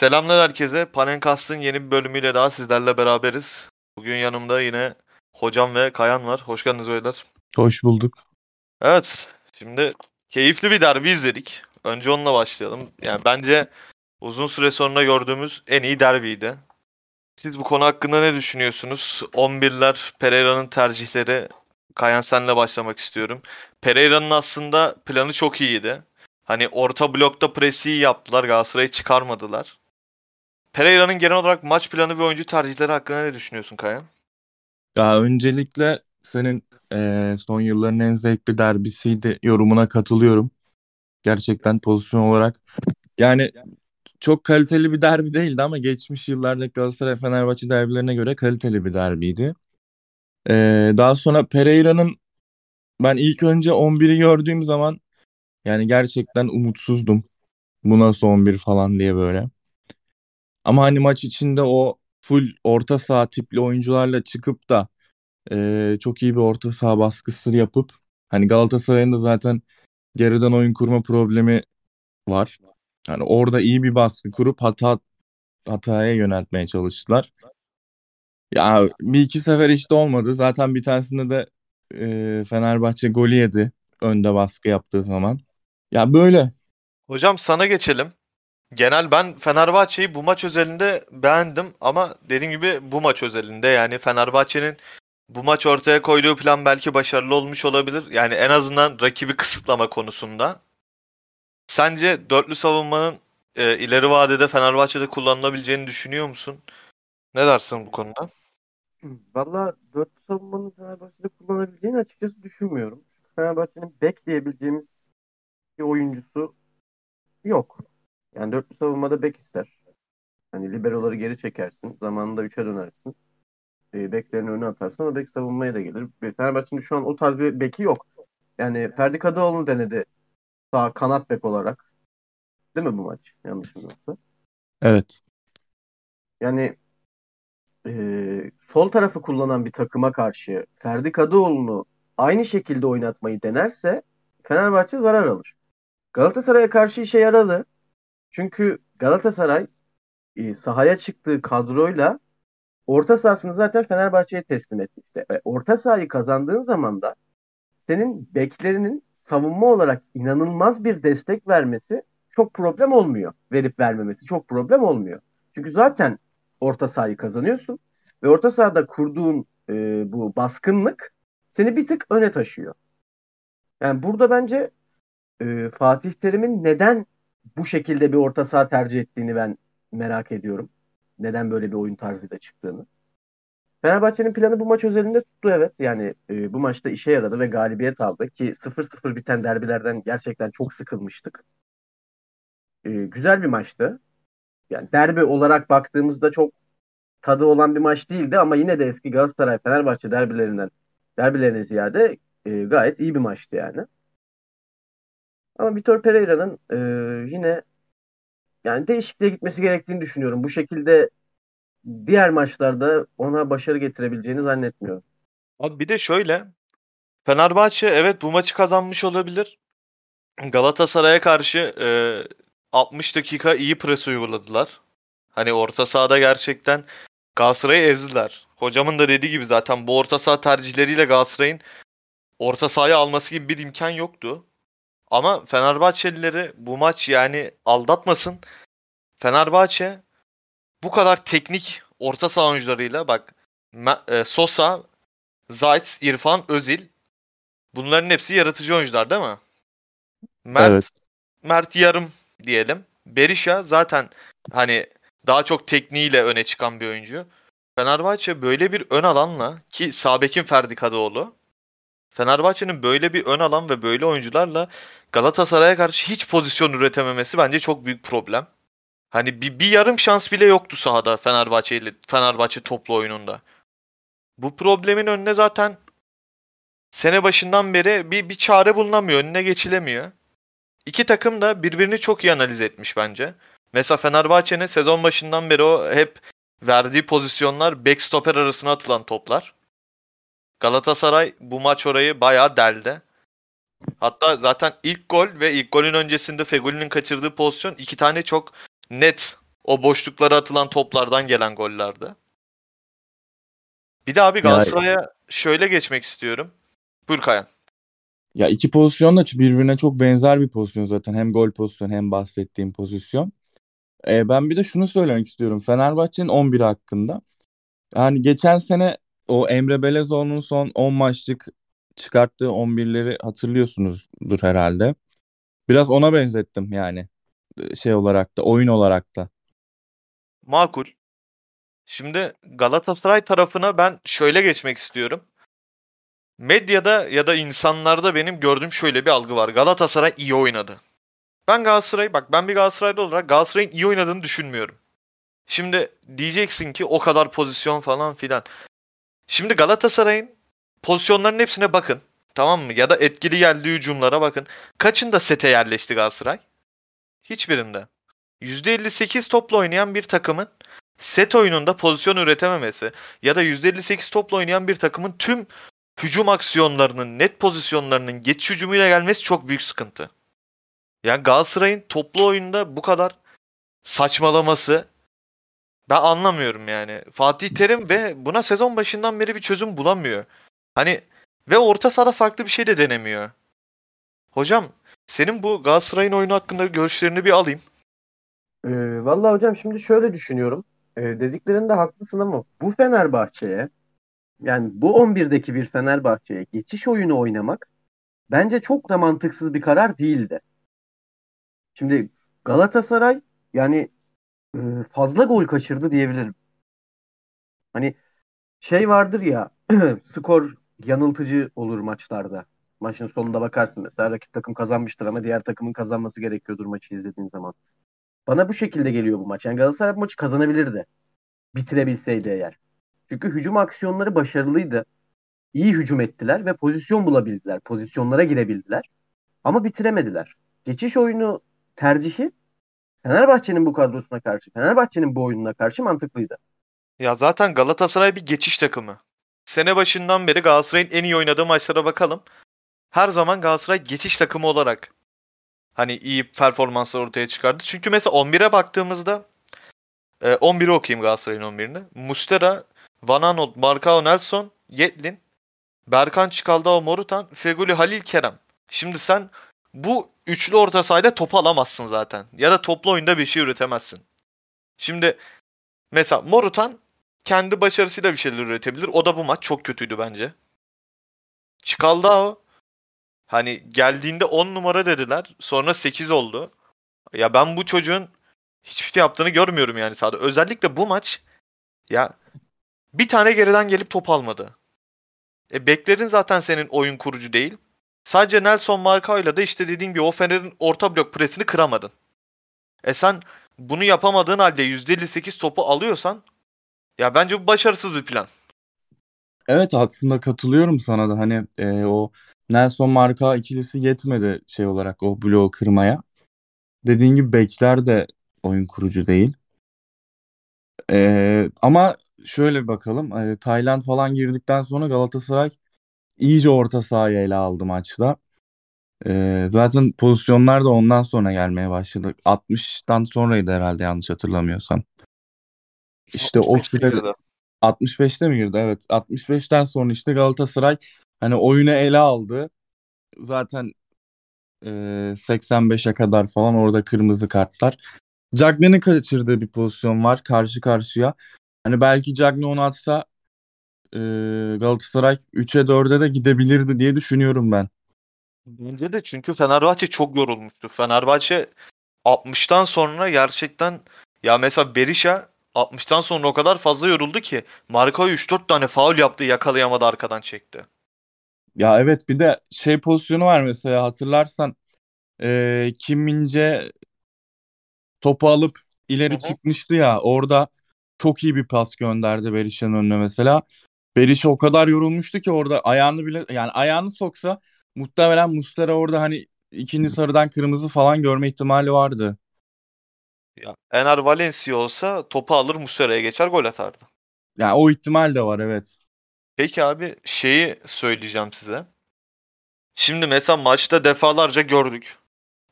Selamlar herkese. Panenkast'ın yeni bir bölümüyle daha sizlerle beraberiz. Bugün yanımda yine hocam ve Kayan var. Hoş geldiniz beyler. Hoş bulduk. Evet, şimdi keyifli bir derbi izledik. Önce onunla başlayalım. Yani bence uzun süre sonra gördüğümüz en iyi derbiydi. Siz bu konu hakkında ne düşünüyorsunuz? 11'ler, Pereira'nın tercihleri. Kayan senle başlamak istiyorum. Pereira'nın aslında planı çok iyiydi. Hani orta blokta presi yaptılar. Galatasaray'ı çıkarmadılar. Pereira'nın genel olarak maç planı ve oyuncu tercihleri hakkında ne düşünüyorsun Kayan? Ya öncelikle senin eee, son yılların en zevkli derbisiydi yorumuna katılıyorum. Gerçekten pozisyon olarak. Yani çok kaliteli bir derbi değildi ama geçmiş yıllardaki Galatasaray Fenerbahçe derbilerine göre kaliteli bir derbiydi. Eee, daha sonra Pereira'nın ben ilk önce 11'i gördüğüm zaman yani gerçekten umutsuzdum. Bu nasıl 11 falan diye böyle. Ama hani maç içinde o full orta saha tipli oyuncularla çıkıp da Ee, çok iyi bir orta saha baskısı yapıp hani Galatasaray'ın da zaten geriden oyun kurma problemi var. Yani orada iyi bir baskı kurup hata hataya yöneltmeye çalıştılar. Ya bir iki sefer işte olmadı. Zaten bir tanesinde de e, Fenerbahçe golü yedi önde baskı yaptığı zaman. Ya böyle. Hocam sana geçelim. Genel ben Fenerbahçe'yi bu maç özelinde beğendim ama dediğim gibi bu maç özelinde yani Fenerbahçe'nin bu maç ortaya koyduğu plan belki başarılı olmuş olabilir. Yani en azından rakibi kısıtlama konusunda. Sence dörtlü savunmanın e, ileri vadede Fenerbahçe'de kullanılabileceğini düşünüyor musun? Ne dersin bu konuda? Valla dörtlü savunmanın Fenerbahçe'de kullanabileceğini açıkçası düşünmüyorum. Fenerbahçe'nin bek diyebileceğimiz bir oyuncusu yok. Yani dörtlü savunmada bek ister. Hani liberoları geri çekersin. Zamanında üçe dönersin. E, beklerini öne atarsın ama bek savunmaya da gelir. Fenerbahçe'nin şu an o tarz bir beki yok. Yani Ferdi Kadıoğlu'nu denedi sağ kanat bek olarak. Değil mi bu maç? Yanlış mı yoksa? Evet. Yani e, sol tarafı kullanan bir takıma karşı Ferdi Kadıoğlu'nu aynı şekilde oynatmayı denerse Fenerbahçe zarar alır. Galatasaray'a karşı işe yaradı. Çünkü Galatasaray e, sahaya çıktığı kadroyla orta sahasını zaten Fenerbahçe'ye teslim etmişti. Ve orta sahayı kazandığın zaman da senin beklerinin savunma olarak inanılmaz bir destek vermesi çok problem olmuyor. Verip vermemesi çok problem olmuyor. Çünkü zaten orta sahayı kazanıyorsun ve orta sahada kurduğun e, bu baskınlık seni bir tık öne taşıyor. Yani burada bence e, Fatih Terim'in neden bu şekilde bir orta saha tercih ettiğini ben merak ediyorum. Neden böyle bir oyun tarzıyla çıktığını. Fenerbahçe'nin planı bu maç özelinde tuttu evet. Yani e, bu maçta işe yaradı ve galibiyet aldı ki 0-0 biten derbilerden gerçekten çok sıkılmıştık. E, güzel bir maçtı. Yani derbi olarak baktığımızda çok tadı olan bir maç değildi ama yine de eski Galatasaray Fenerbahçe derbilerinden derbilerine ziyade e, gayet iyi bir maçtı yani. Ama Vitor Pereira'nın e, yine yani değişikliğe gitmesi gerektiğini düşünüyorum. Bu şekilde diğer maçlarda ona başarı getirebileceğini zannetmiyorum. Abi bir de şöyle. Fenerbahçe evet bu maçı kazanmış olabilir. Galatasaray'a karşı e, 60 dakika iyi pres uyguladılar. Hani orta sahada gerçekten Galatasaray'ı ezdiler. Hocamın da dediği gibi zaten bu orta saha tercihleriyle Galatasaray'ın orta sahaya alması gibi bir imkan yoktu. Ama Fenerbahçelileri bu maç yani aldatmasın. Fenerbahçe bu kadar teknik orta saha oyuncularıyla bak e, Sosa, Zayt, İrfan, Özil bunların hepsi yaratıcı oyuncular değil mi? Mert Evet. Mert yarım diyelim. Berisha zaten hani daha çok tekniğiyle öne çıkan bir oyuncu. Fenerbahçe böyle bir ön alanla ki Sabek'in Ferdi Kadıoğlu Fenerbahçe'nin böyle bir ön alan ve böyle oyuncularla Galatasaray'a karşı hiç pozisyon üretememesi bence çok büyük problem. Hani bir, bir yarım şans bile yoktu sahada Fenerbahçe ile Fenerbahçe toplu oyununda. Bu problemin önüne zaten sene başından beri bir, bir çare bulunamıyor, önüne geçilemiyor. İki takım da birbirini çok iyi analiz etmiş bence. Mesela Fenerbahçe'nin sezon başından beri o hep verdiği pozisyonlar backstopper arasına atılan toplar. Galatasaray bu maç orayı bayağı deldi. Hatta zaten ilk gol ve ilk golün öncesinde Fegoli'nin kaçırdığı pozisyon iki tane çok net O boşluklara atılan toplardan gelen gollerdi. Bir de abi Galatasaray'a şöyle geçmek istiyorum. Buyur Kayan. Ya iki pozisyon da birbirine çok benzer bir pozisyon zaten. Hem gol pozisyonu hem bahsettiğim pozisyon. E, ben bir de şunu söylemek istiyorum. Fenerbahçe'nin 11 hakkında. Yani geçen sene o Emre Belezoğlu'nun son 10 maçlık çıkarttığı 11'leri hatırlıyorsunuzdur herhalde. Biraz ona benzettim yani. Şey olarak da, oyun olarak da. Makul. Şimdi Galatasaray tarafına ben şöyle geçmek istiyorum. Medyada ya da insanlarda benim gördüğüm şöyle bir algı var. Galatasaray iyi oynadı. Ben Galatasaray bak ben bir Galatasaraylı olarak Galatasaray'ın iyi oynadığını düşünmüyorum. Şimdi diyeceksin ki o kadar pozisyon falan filan. Şimdi Galatasaray'ın pozisyonların hepsine bakın. Tamam mı? Ya da etkili geldiği hücumlara bakın. Kaçında sete yerleşti Galatasaray? Hiçbirinde. %58 topla oynayan bir takımın set oyununda pozisyon üretememesi ya da %58 topla oynayan bir takımın tüm hücum aksiyonlarının, net pozisyonlarının geçiş hücumuyla gelmesi çok büyük sıkıntı. Yani Galatasaray'ın toplu oyunda bu kadar saçmalaması ben anlamıyorum yani. Fatih Terim ve buna sezon başından beri bir çözüm bulamıyor. Hani ve orta sahada farklı bir şey de denemiyor. Hocam senin bu Galatasaray'ın oyunu hakkında görüşlerini bir alayım. Ee, vallahi hocam şimdi şöyle düşünüyorum. Ee, dediklerinde haklısın ama bu Fenerbahçe'ye yani bu 11'deki bir Fenerbahçe'ye geçiş oyunu oynamak bence çok da mantıksız bir karar değildi. Şimdi Galatasaray yani fazla gol kaçırdı diyebilirim. Hani şey vardır ya skor yanıltıcı olur maçlarda. Maçın sonunda bakarsın mesela rakip takım kazanmıştır ama diğer takımın kazanması gerekiyordur maçı izlediğin zaman. Bana bu şekilde geliyor bu maç. Yani Galatasaray bu maçı kazanabilirdi. Bitirebilseydi eğer. Çünkü hücum aksiyonları başarılıydı. İyi hücum ettiler ve pozisyon bulabildiler. Pozisyonlara girebildiler. Ama bitiremediler. Geçiş oyunu tercihi Fenerbahçe'nin bu kadrosuna karşı, Fenerbahçe'nin bu oyununa karşı mantıklıydı. Ya zaten Galatasaray bir geçiş takımı. Sene başından beri Galatasaray'ın en iyi oynadığı maçlara bakalım. Her zaman Galatasaray geçiş takımı olarak hani iyi performanslar ortaya çıkardı. Çünkü mesela 11'e baktığımızda e, 11'i okuyayım Galatasaray'ın 11'ini. Mustera, Van Aanholt, Marcao Nelson, Yetlin, Berkan Çıkaldao Morutan, Feguli Halil Kerem. Şimdi sen bu üçlü orta sahayla topu alamazsın zaten. Ya da toplu oyunda bir şey üretemezsin. Şimdi mesela Morutan kendi başarısıyla bir şeyler üretebilir. O da bu maç çok kötüydü bence. Çıkaldao hani geldiğinde 10 numara dediler. Sonra 8 oldu. Ya ben bu çocuğun hiçbir şey yaptığını görmüyorum yani sahada. Özellikle bu maç ya bir tane geriden gelip top almadı. E beklerin zaten senin oyun kurucu değil. Sadece Nelson Marcao'yla da işte dediğim gibi o Fener'in orta blok presini kıramadın. E sen bunu yapamadığın halde %58 topu alıyorsan ya bence bu başarısız bir plan. Evet aslında katılıyorum sana da hani e, o Nelson Marka ikilisi yetmedi şey olarak o bloğu kırmaya. Dediğin gibi bekler de oyun kurucu değil. E, ama şöyle bakalım. E, Tayland falan girdikten sonra Galatasaray iyice orta sahayı ele aldı maçta. E, zaten pozisyonlar da ondan sonra gelmeye başladı. 60'tan sonraydı herhalde yanlış hatırlamıyorsam. İşte o 65'te süre girdi. 65'te mi girdi? Evet. 65'ten sonra işte Galatasaray hani oyunu ele aldı. Zaten e, 85'e kadar falan orada kırmızı kartlar. Cagney'in kaçırdığı bir pozisyon var karşı karşıya. Hani belki Cagney onu atsa e, Galatasaray 3'e 4'e de gidebilirdi diye düşünüyorum ben. Bence de çünkü Fenerbahçe çok yorulmuştu. Fenerbahçe 60'tan sonra gerçekten ya mesela Berisha 60'tan sonra o kadar fazla yoruldu ki Marco 3-4 tane faul yaptı yakalayamadı arkadan çekti. Ya evet bir de şey pozisyonu var mesela hatırlarsan e, Kim topu alıp ileri Hı hı. çıkmıştı ya orada çok iyi bir pas gönderdi Berisha'nın önüne mesela. Berisha o kadar yorulmuştu ki orada ayağını bile yani ayağını soksa muhtemelen Muslera orada hani ikinci sarıdan kırmızı falan görme ihtimali vardı. Ya Ener Valencia olsa topu alır Muslera'ya geçer gol atardı. Yani o ihtimal de var evet. Peki abi şeyi söyleyeceğim size. Şimdi mesela maçta defalarca gördük.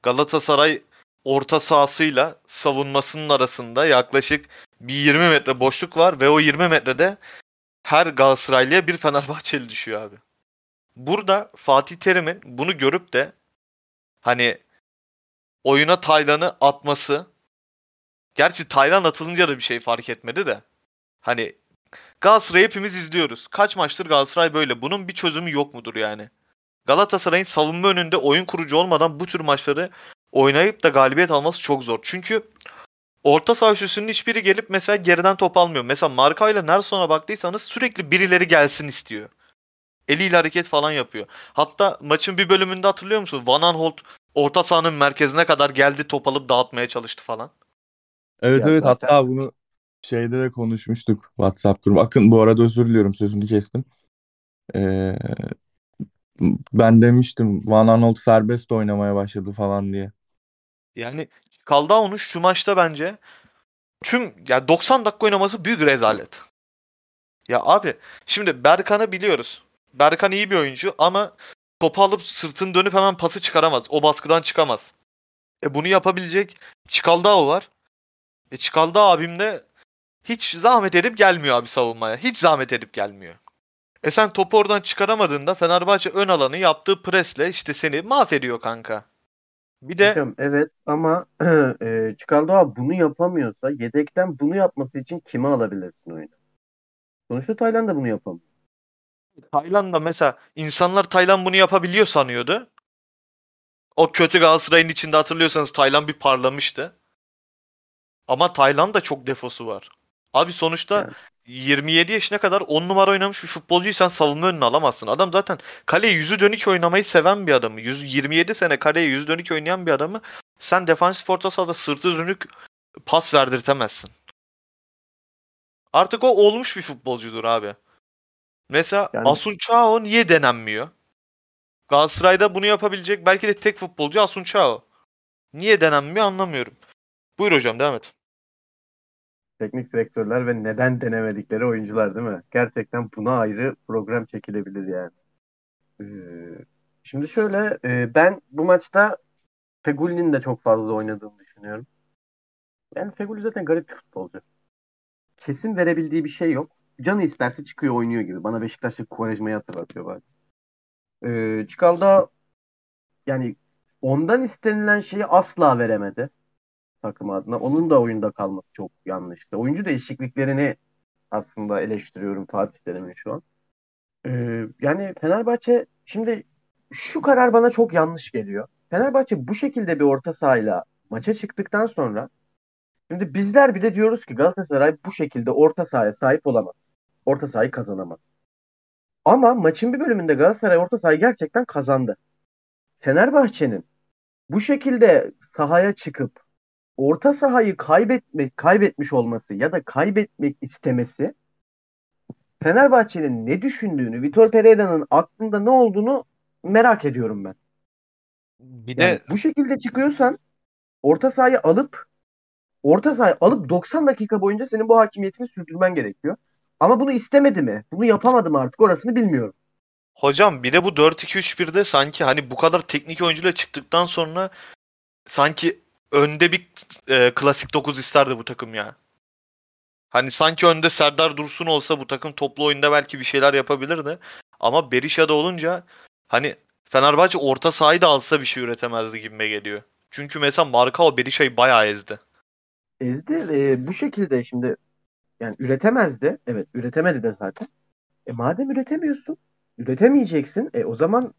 Galatasaray orta sahasıyla savunmasının arasında yaklaşık bir 20 metre boşluk var ve o 20 metrede her Galatasaraylı'ya bir Fenerbahçeli düşüyor abi. Burada Fatih Terim'in bunu görüp de hani oyuna Taylan'ı atması gerçi Taylan atılınca da bir şey fark etmedi de hani Galatasaray'ı hepimiz izliyoruz. Kaç maçtır Galatasaray böyle. Bunun bir çözümü yok mudur yani? Galatasaray'ın savunma önünde oyun kurucu olmadan bu tür maçları oynayıp da galibiyet alması çok zor. Çünkü orta saha üçlüsünün hiçbiri gelip mesela geriden top almıyor. Mesela Marka ile Nelson'a baktıysanız sürekli birileri gelsin istiyor. Eliyle hareket falan yapıyor. Hatta maçın bir bölümünde hatırlıyor musun? Van Aanholt orta sahanın merkezine kadar geldi top alıp dağıtmaya çalıştı falan. Evet Ya evet zaten- hatta bunu şeyde de konuşmuştuk WhatsApp grubu. Akın bu arada özür diliyorum sözünü kestim. Ee, ben demiştim Van Aanholt serbest oynamaya başladı falan diye. Yani Kaldao'nun şu maçta bence tüm ya 90 dakika oynaması büyük rezalet. Ya abi şimdi Berkan'ı biliyoruz. Berkan iyi bir oyuncu ama topu alıp sırtını dönüp hemen pası çıkaramaz. O baskıdan çıkamaz. E bunu yapabilecek Çikaldao var. E Çikaldao abim de hiç zahmet edip gelmiyor abi savunmaya. Hiç zahmet edip gelmiyor. E sen topu oradan çıkaramadığında Fenerbahçe ön alanı yaptığı presle işte seni mahvediyor kanka. Bir de Hocam evet ama e, Çikaldao bunu yapamıyorsa yedekten bunu yapması için kimi alabilirsin oyuna? Sonuçta Tayland da bunu yapamıyor. Tayland'da mesela insanlar Tayland bunu yapabiliyor sanıyordu. O kötü Galatasaray'ın içinde hatırlıyorsanız Tayland bir parlamıştı. Ama Tayland da çok defosu var. Abi sonuçta Evet. 27 yaşına kadar 10 numara oynamış bir futbolcuyu sen savunma önüne alamazsın. Adam zaten kaleye yüzü dönük oynamayı seven bir adamı. 100, 27 sene kaleye yüzü dönük oynayan bir adamı sen defansif orta sahada sırtı dönük pas verdirtemezsin. Artık o olmuş bir futbolcudur abi. Mesela Yani- Asun Chao niye denenmiyor? Galatasaray'da bunu yapabilecek belki de tek futbolcu Asun Chao. Niye denenmiyor anlamıyorum. Buyur hocam devam et. Teknik direktörler ve neden denemedikleri oyuncular değil mi? Gerçekten buna ayrı program çekilebilir yani. Ee, şimdi şöyle e, ben bu maçta Fegüli'nin de çok fazla oynadığını düşünüyorum. Yani Fegüli zaten garip bir futbolcu. Kesin verebildiği bir şey yok. Canı isterse çıkıyor oynuyor gibi. Bana Beşiktaş'taki Quaresma'yı hatırlatıyor bazen. Ee, Çikal'da yani ondan istenilen şeyi asla veremedi takım adına. Onun da oyunda kalması çok yanlıştı. Oyuncu değişikliklerini aslında eleştiriyorum Fatih Terim'in şu an. Ee, yani Fenerbahçe şimdi şu karar bana çok yanlış geliyor. Fenerbahçe bu şekilde bir orta sahayla maça çıktıktan sonra şimdi bizler bile diyoruz ki Galatasaray bu şekilde orta sahaya sahip olamaz. Orta sahayı kazanamaz. Ama maçın bir bölümünde Galatasaray orta sahayı gerçekten kazandı. Fenerbahçe'nin bu şekilde sahaya çıkıp orta sahayı kaybetmek kaybetmiş olması ya da kaybetmek istemesi Fenerbahçe'nin ne düşündüğünü, Vitor Pereira'nın aklında ne olduğunu merak ediyorum ben. Bir Yani de bu şekilde çıkıyorsan orta sahayı alıp orta sahayı alıp 90 dakika boyunca senin bu hakimiyetini sürdürmen gerekiyor. Ama bunu istemedi mi? Bunu yapamadı mı artık orasını bilmiyorum. hocam bir de bu 4-2-3-1'de sanki hani bu kadar teknik oyuncuyla çıktıktan sonra sanki önde bir e, klasik 9 isterdi bu takım ya. Hani sanki önde Serdar Dursun olsa bu takım toplu oyunda belki bir şeyler yapabilirdi. Ama Berisha'da olunca hani Fenerbahçe orta sahayı da alsa bir şey üretemezdi gibime geliyor. Çünkü mesela Markao Berisha'yı bayağı ezdi. Ezdi ve bu şekilde şimdi yani üretemezdi. Evet üretemedi de zaten. E madem üretemiyorsun, üretemeyeceksin. E o zaman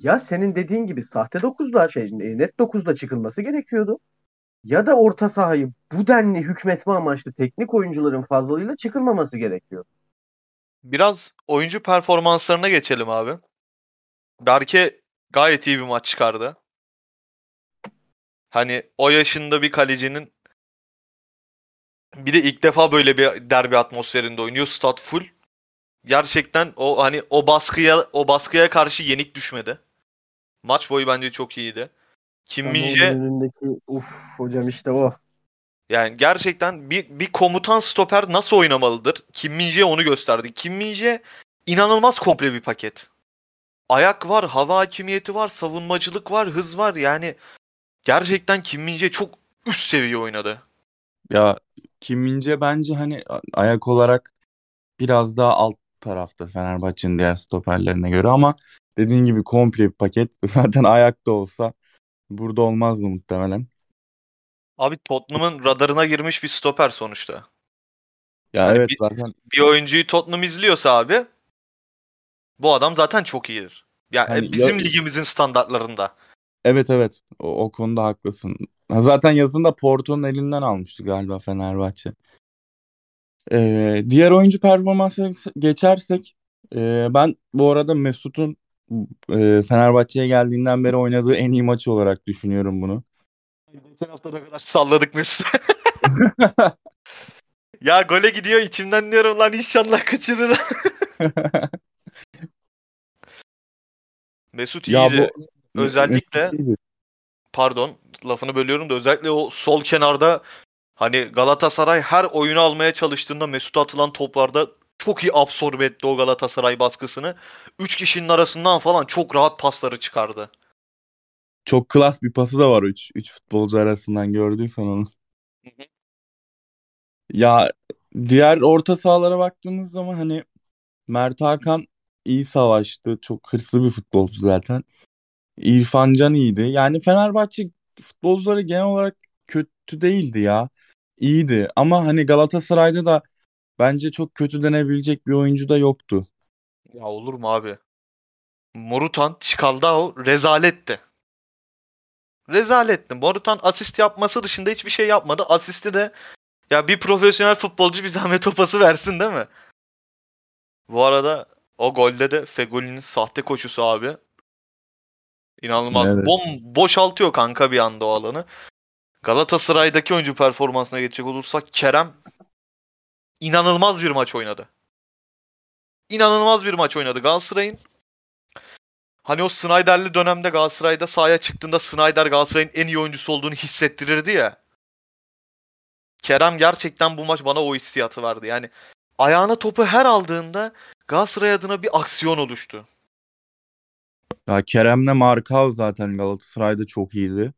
ya senin dediğin gibi sahte 9'da şey e, net 9'da çıkılması gerekiyordu. Ya da orta sahayı bu denli hükmetme amaçlı teknik oyuncuların fazlalığıyla çıkılmaması gerekiyor. Biraz oyuncu performanslarına geçelim abi. Berke gayet iyi bir maç çıkardı. Hani o yaşında bir kalecinin bir de ilk defa böyle bir derbi atmosferinde oynuyor. Stat full. Gerçekten o hani o baskıya o baskıya karşı yenik düşmedi. Maç boyu bence çok iyiydi. Kim onun önündeki uf hocam işte o. yani gerçekten bir bir komutan stoper nasıl oynamalıdır? Kim Min-jae onu gösterdi. Kim Min-jae inanılmaz komple bir paket. Ayak var, hava hakimiyeti var, savunmacılık var, hız var. Yani gerçekten Kim Min-jae çok üst seviye oynadı. Ya Kim Min-jae bence hani ayak olarak biraz daha alt tarafta Fenerbahçe'nin diğer stoperlerine göre ama dediğin gibi komple bir paket. Zaten ayakta olsa burada olmazdı muhtemelen. Abi Tottenham'ın radarına girmiş bir stoper sonuçta. Ya Hani evet bir- zaten Bir oyuncuyu Tottenham izliyorsa abi bu adam zaten çok iyidir. Yani Hani bizim ya- ligimizin standartlarında. evet evet o, o konuda haklısın. Ha, Zaten yazında Porto'nun elinden almıştı galiba Fenerbahçe. Ee, diğer oyuncu performansına geçersek e, ben bu arada Mesut'un e, Fenerbahçe'ye geldiğinden beri oynadığı en iyi maçı olarak düşünüyorum bunu. Geçen hafta ne kadar salladık Mesut'u. ya gole gidiyor içimden diyorum lan inşallah kaçırır. Mesut Ya iyiydi. bu Özellikle Mesut iyiydi. pardon lafını bölüyorum da özellikle o sol kenarda hani Galatasaray her oyunu almaya çalıştığında Mesut'a atılan toplarda çok iyi absorbe etti o Galatasaray baskısını. Üç kişinin arasından falan çok rahat pasları çıkardı. Çok klas bir pası da var 3 3 futbolcu arasından gördüysen onu. Hı hı. Ya diğer orta sahalara baktığımız zaman hani Mert Hakan iyi savaştı. Çok hırslı bir futbolcu zaten. İrfan Can iyiydi. Yani Fenerbahçe futbolcuları genel olarak kötü değildi ya. İyiydi ama hani Galatasaray'da da bence çok kötü denebilecek bir oyuncu da yoktu. Ya olur mu abi? Morutan, Çikaldao rezaletti. Rezaletti. Morutan asist yapması dışında hiçbir şey yapmadı. Asisti de ya bir profesyonel futbolcu bir zahmet topası versin değil mi? Bu arada o golde de Fegoli'nin sahte koşusu abi. İnanılmaz. Evet. Bom boşaltıyor kanka bir anda o alanı. Galatasaray'daki oyuncu performansına geçecek olursak Kerem inanılmaz bir maç oynadı. İnanılmaz bir maç oynadı Galatasaray'ın. Hani o Snyder'li dönemde Galatasaray'da sahaya çıktığında Snyder Galatasaray'ın en iyi oyuncusu olduğunu hissettirirdi ya. Kerem gerçekten bu maç bana o hissiyatı verdi. Yani ayağına topu her aldığında Galatasaray adına bir aksiyon oluştu. Ya Kerem'le Markao zaten Galatasaray'da çok iyiydi.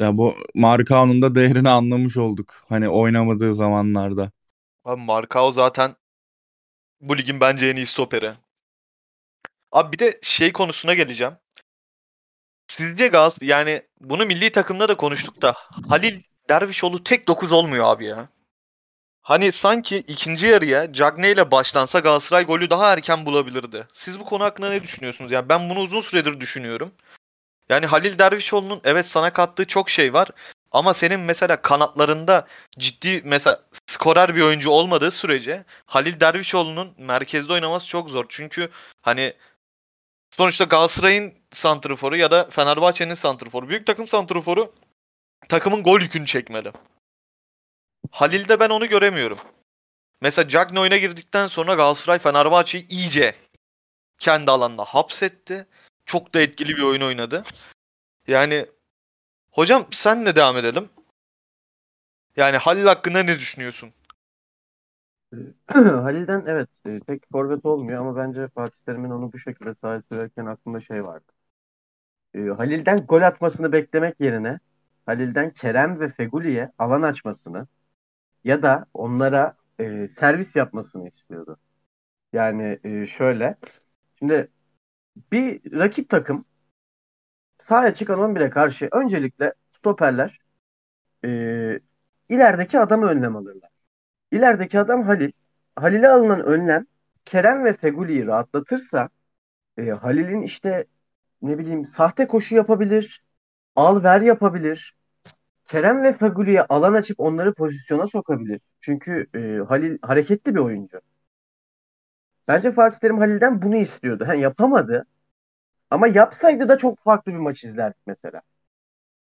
Ya bu Markao'nun da değerini anlamış olduk. Hani oynamadığı zamanlarda. Abi Markao zaten bu ligin bence en iyi stoperi. Abi bir de şey konusuna geleceğim. Sizce Gaz yani bunu milli takımda da konuştuk da Halil Dervişoğlu tek 9 olmuyor abi ya. Hani sanki ikinci yarıya Cagney ile başlansa Galatasaray golü daha erken bulabilirdi. Siz bu konu hakkında ne düşünüyorsunuz? Yani ben bunu uzun süredir düşünüyorum. Yani Halil Dervişoğlu'nun evet sana kattığı çok şey var. Ama senin mesela kanatlarında ciddi mesela skorer bir oyuncu olmadığı sürece Halil Dervişoğlu'nun merkezde oynaması çok zor. Çünkü hani sonuçta Galatasaray'ın santrforu ya da Fenerbahçe'nin santrforu, büyük takım santrforu takımın gol yükünü çekmeli. Halil'de ben onu göremiyorum. Mesela Cagney oyuna girdikten sonra Galatasaray Fenerbahçe'yi iyice kendi alanına hapsetti. Çok da etkili bir oyun oynadı. Yani hocam senle devam edelim. Yani Halil hakkında ne düşünüyorsun? Halil'den evet e, tek forvet olmuyor ama bence Fatih Terim'in onu bu şekilde sahaya sürerken aklımda şey vardı. E, Halil'den gol atmasını beklemek yerine Halil'den Kerem ve Feguli'ye alan açmasını ya da onlara e, servis yapmasını istiyordu. Yani e, şöyle şimdi bir rakip takım sahaya çıkan 11'e karşı öncelikle stoperler e, ilerideki adamı önlem alırlar. İlerideki adam Halil. Halil'e alınan önlem Kerem ve Feguli'yi rahatlatırsa e, Halil'in işte ne bileyim sahte koşu yapabilir, al ver yapabilir. Kerem ve Feguli'ye alan açıp onları pozisyona sokabilir. Çünkü e, Halil hareketli bir oyuncu. Bence Fatih Terim Halil'den bunu istiyordu. Ha, yapamadı. Ama yapsaydı da çok farklı bir maç izlerdik mesela.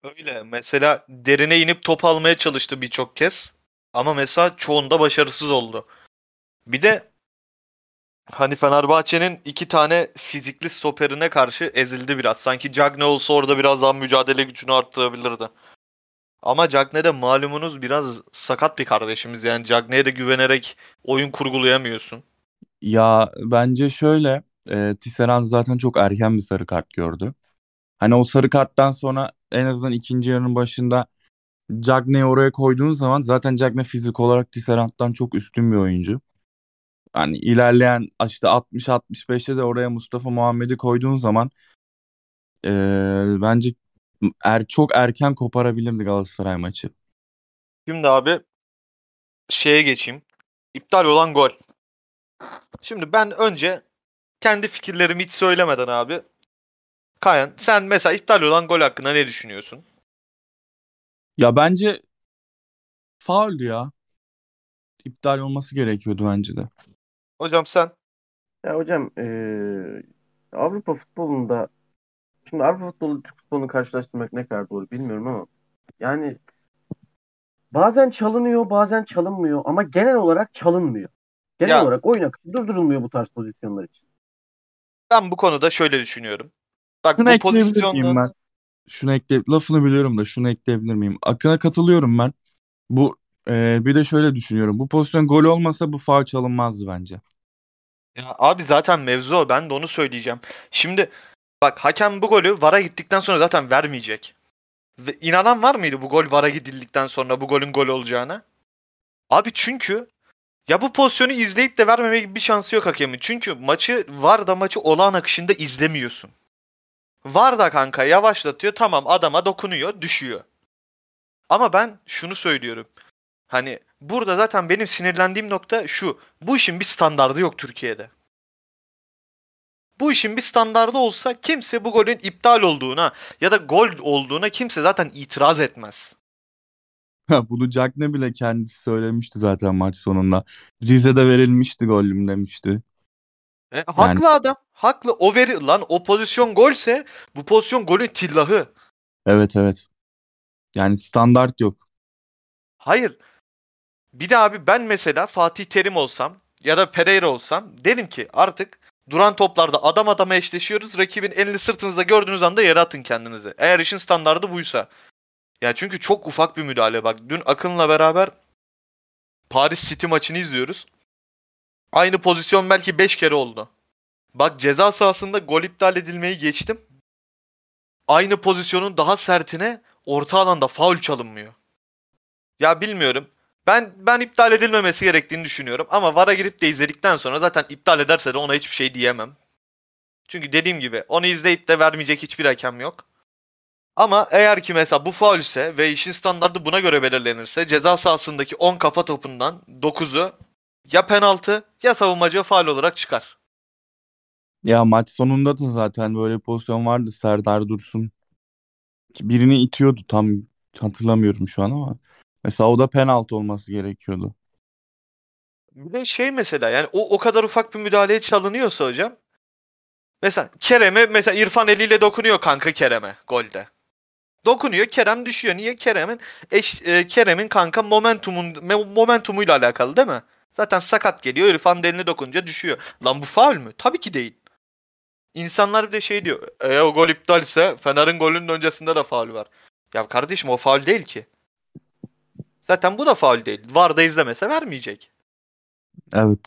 Öyle. Mesela derine inip top almaya çalıştı birçok kez. Ama mesela çoğunda başarısız oldu. Bir de hani Fenerbahçe'nin iki tane fizikli stoperine karşı ezildi biraz. Sanki Cagney olsa orada biraz daha mücadele gücünü arttırabilirdi. Ama Cagney de malumunuz biraz sakat bir kardeşimiz. Yani Cagney'e de güvenerek oyun kurgulayamıyorsun. Ya bence şöyle e, Tisserand zaten çok erken bir sarı kart gördü. Hani o sarı karttan sonra en azından ikinci yarının başında Cagney'i oraya koyduğun zaman zaten Cagney fizik olarak Tisserand'dan çok üstün bir oyuncu. Hani ilerleyen işte 60-65'te de oraya Mustafa Muhammed'i koyduğun zaman eee, bence er, çok erken koparabilirdi Galatasaray maçı. Şimdi abi şeye geçeyim. İptal olan gol. Şimdi ben önce kendi fikirlerimi hiç söylemeden abi. Kayan sen mesela iptal olan gol hakkında ne düşünüyorsun? Ya bence fauldü ya. İptal olması gerekiyordu bence de. Hocam sen Ya hocam eee, Avrupa futbolunda şimdi Avrupa futbolu Türk futbolunu karşılaştırmak ne kadar doğru bilmiyorum ama yani bazen çalınıyor bazen çalınmıyor ama genel olarak çalınmıyor. Genel Ya- olarak oyun akışı durdurulmuyor bu tarz pozisyonlar için. ben bu konuda şöyle düşünüyorum. Bak Şunu bu pozisyonda ben? Şunu ekle lafını biliyorum da şunu ekleyebilir miyim? Akına katılıyorum ben. Bu e, bir de şöyle düşünüyorum. Bu pozisyon gol olmasa bu faul çalınmazdı bence. Ya abi zaten mevzu o. Ben de onu söyleyeceğim. Şimdi bak hakem bu golü VAR'a gittikten sonra zaten vermeyecek. Ve inanan var mıydı bu gol VAR'a gidildikten sonra bu golün gol olacağına? Abi çünkü ya bu pozisyonu izleyip de vermeme gibi bir şansı yok hakemin. Çünkü maçı VAR'da maçı olağan akışında izlemiyorsun. VAR da kanka yavaşlatıyor. Tamam adama dokunuyor, düşüyor. Ama ben şunu söylüyorum. Hani burada zaten benim sinirlendiğim nokta şu. Bu işin bir standardı yok Türkiye'de. Bu işin bir standardı olsa kimse bu golün iptal olduğuna ya da gol olduğuna kimse zaten itiraz etmez. Bunu Cagney bile kendisi söylemişti zaten maç sonunda. Rize'de verilmişti golüm demişti. E, haklı adam. Haklı. O veri lan o pozisyon golse bu pozisyon golün tillahı. Evet evet. Yani standart yok. Hayır. Bir de abi ben mesela Fatih Terim olsam ya da Pereira olsam derim ki artık duran toplarda adam adama eşleşiyoruz. Rakibin elini sırtınızda gördüğünüz anda yere atın kendinizi. Eğer işin standardı buysa. Ya çünkü çok ufak bir müdahale bak. Dün Akın'la beraber Paris City maçını izliyoruz. Aynı pozisyon belki 5 kere oldu. Bak ceza sahasında gol iptal edilmeyi geçtim. Aynı pozisyonun daha sertine orta alanda faul çalınmıyor. Ya bilmiyorum. Ben ben iptal edilmemesi gerektiğini düşünüyorum ama VAR'a girip de izledikten sonra zaten iptal ederse de ona hiçbir şey diyemem. Çünkü dediğim gibi onu izleyip de vermeyecek hiçbir hakem yok. Ama eğer ki mesela bu faul ise ve işin standardı buna göre belirlenirse ceza sahasındaki 10 kafa topundan 9'u ya penaltı ya savunmacı faul olarak çıkar. Ya maç sonunda da zaten böyle pozisyon vardı Serdar Dursun. Birini itiyordu tam hatırlamıyorum şu an ama. Mesela o da penaltı olması gerekiyordu. Bir de şey mesela yani o o kadar ufak bir müdahaleye çalınıyorsa hocam. Mesela Kerem'e mesela İrfan eliyle dokunuyor kanka Kerem'e golde. Dokunuyor Kerem düşüyor. Niye Kerem'in eş, e, Kerem'in kanka momentumun me- momentumuyla alakalı değil mi? Zaten sakat geliyor İrfan da eline dokununca düşüyor. Lan bu faul mü? Tabii ki değil. İnsanlar bir de şey diyor. E o gol iptalse Fener'in golünün öncesinde de faul var. Ya kardeşim o faul değil ki. Zaten bu da faul değil. VAR'da izlemese vermeyecek. Evet.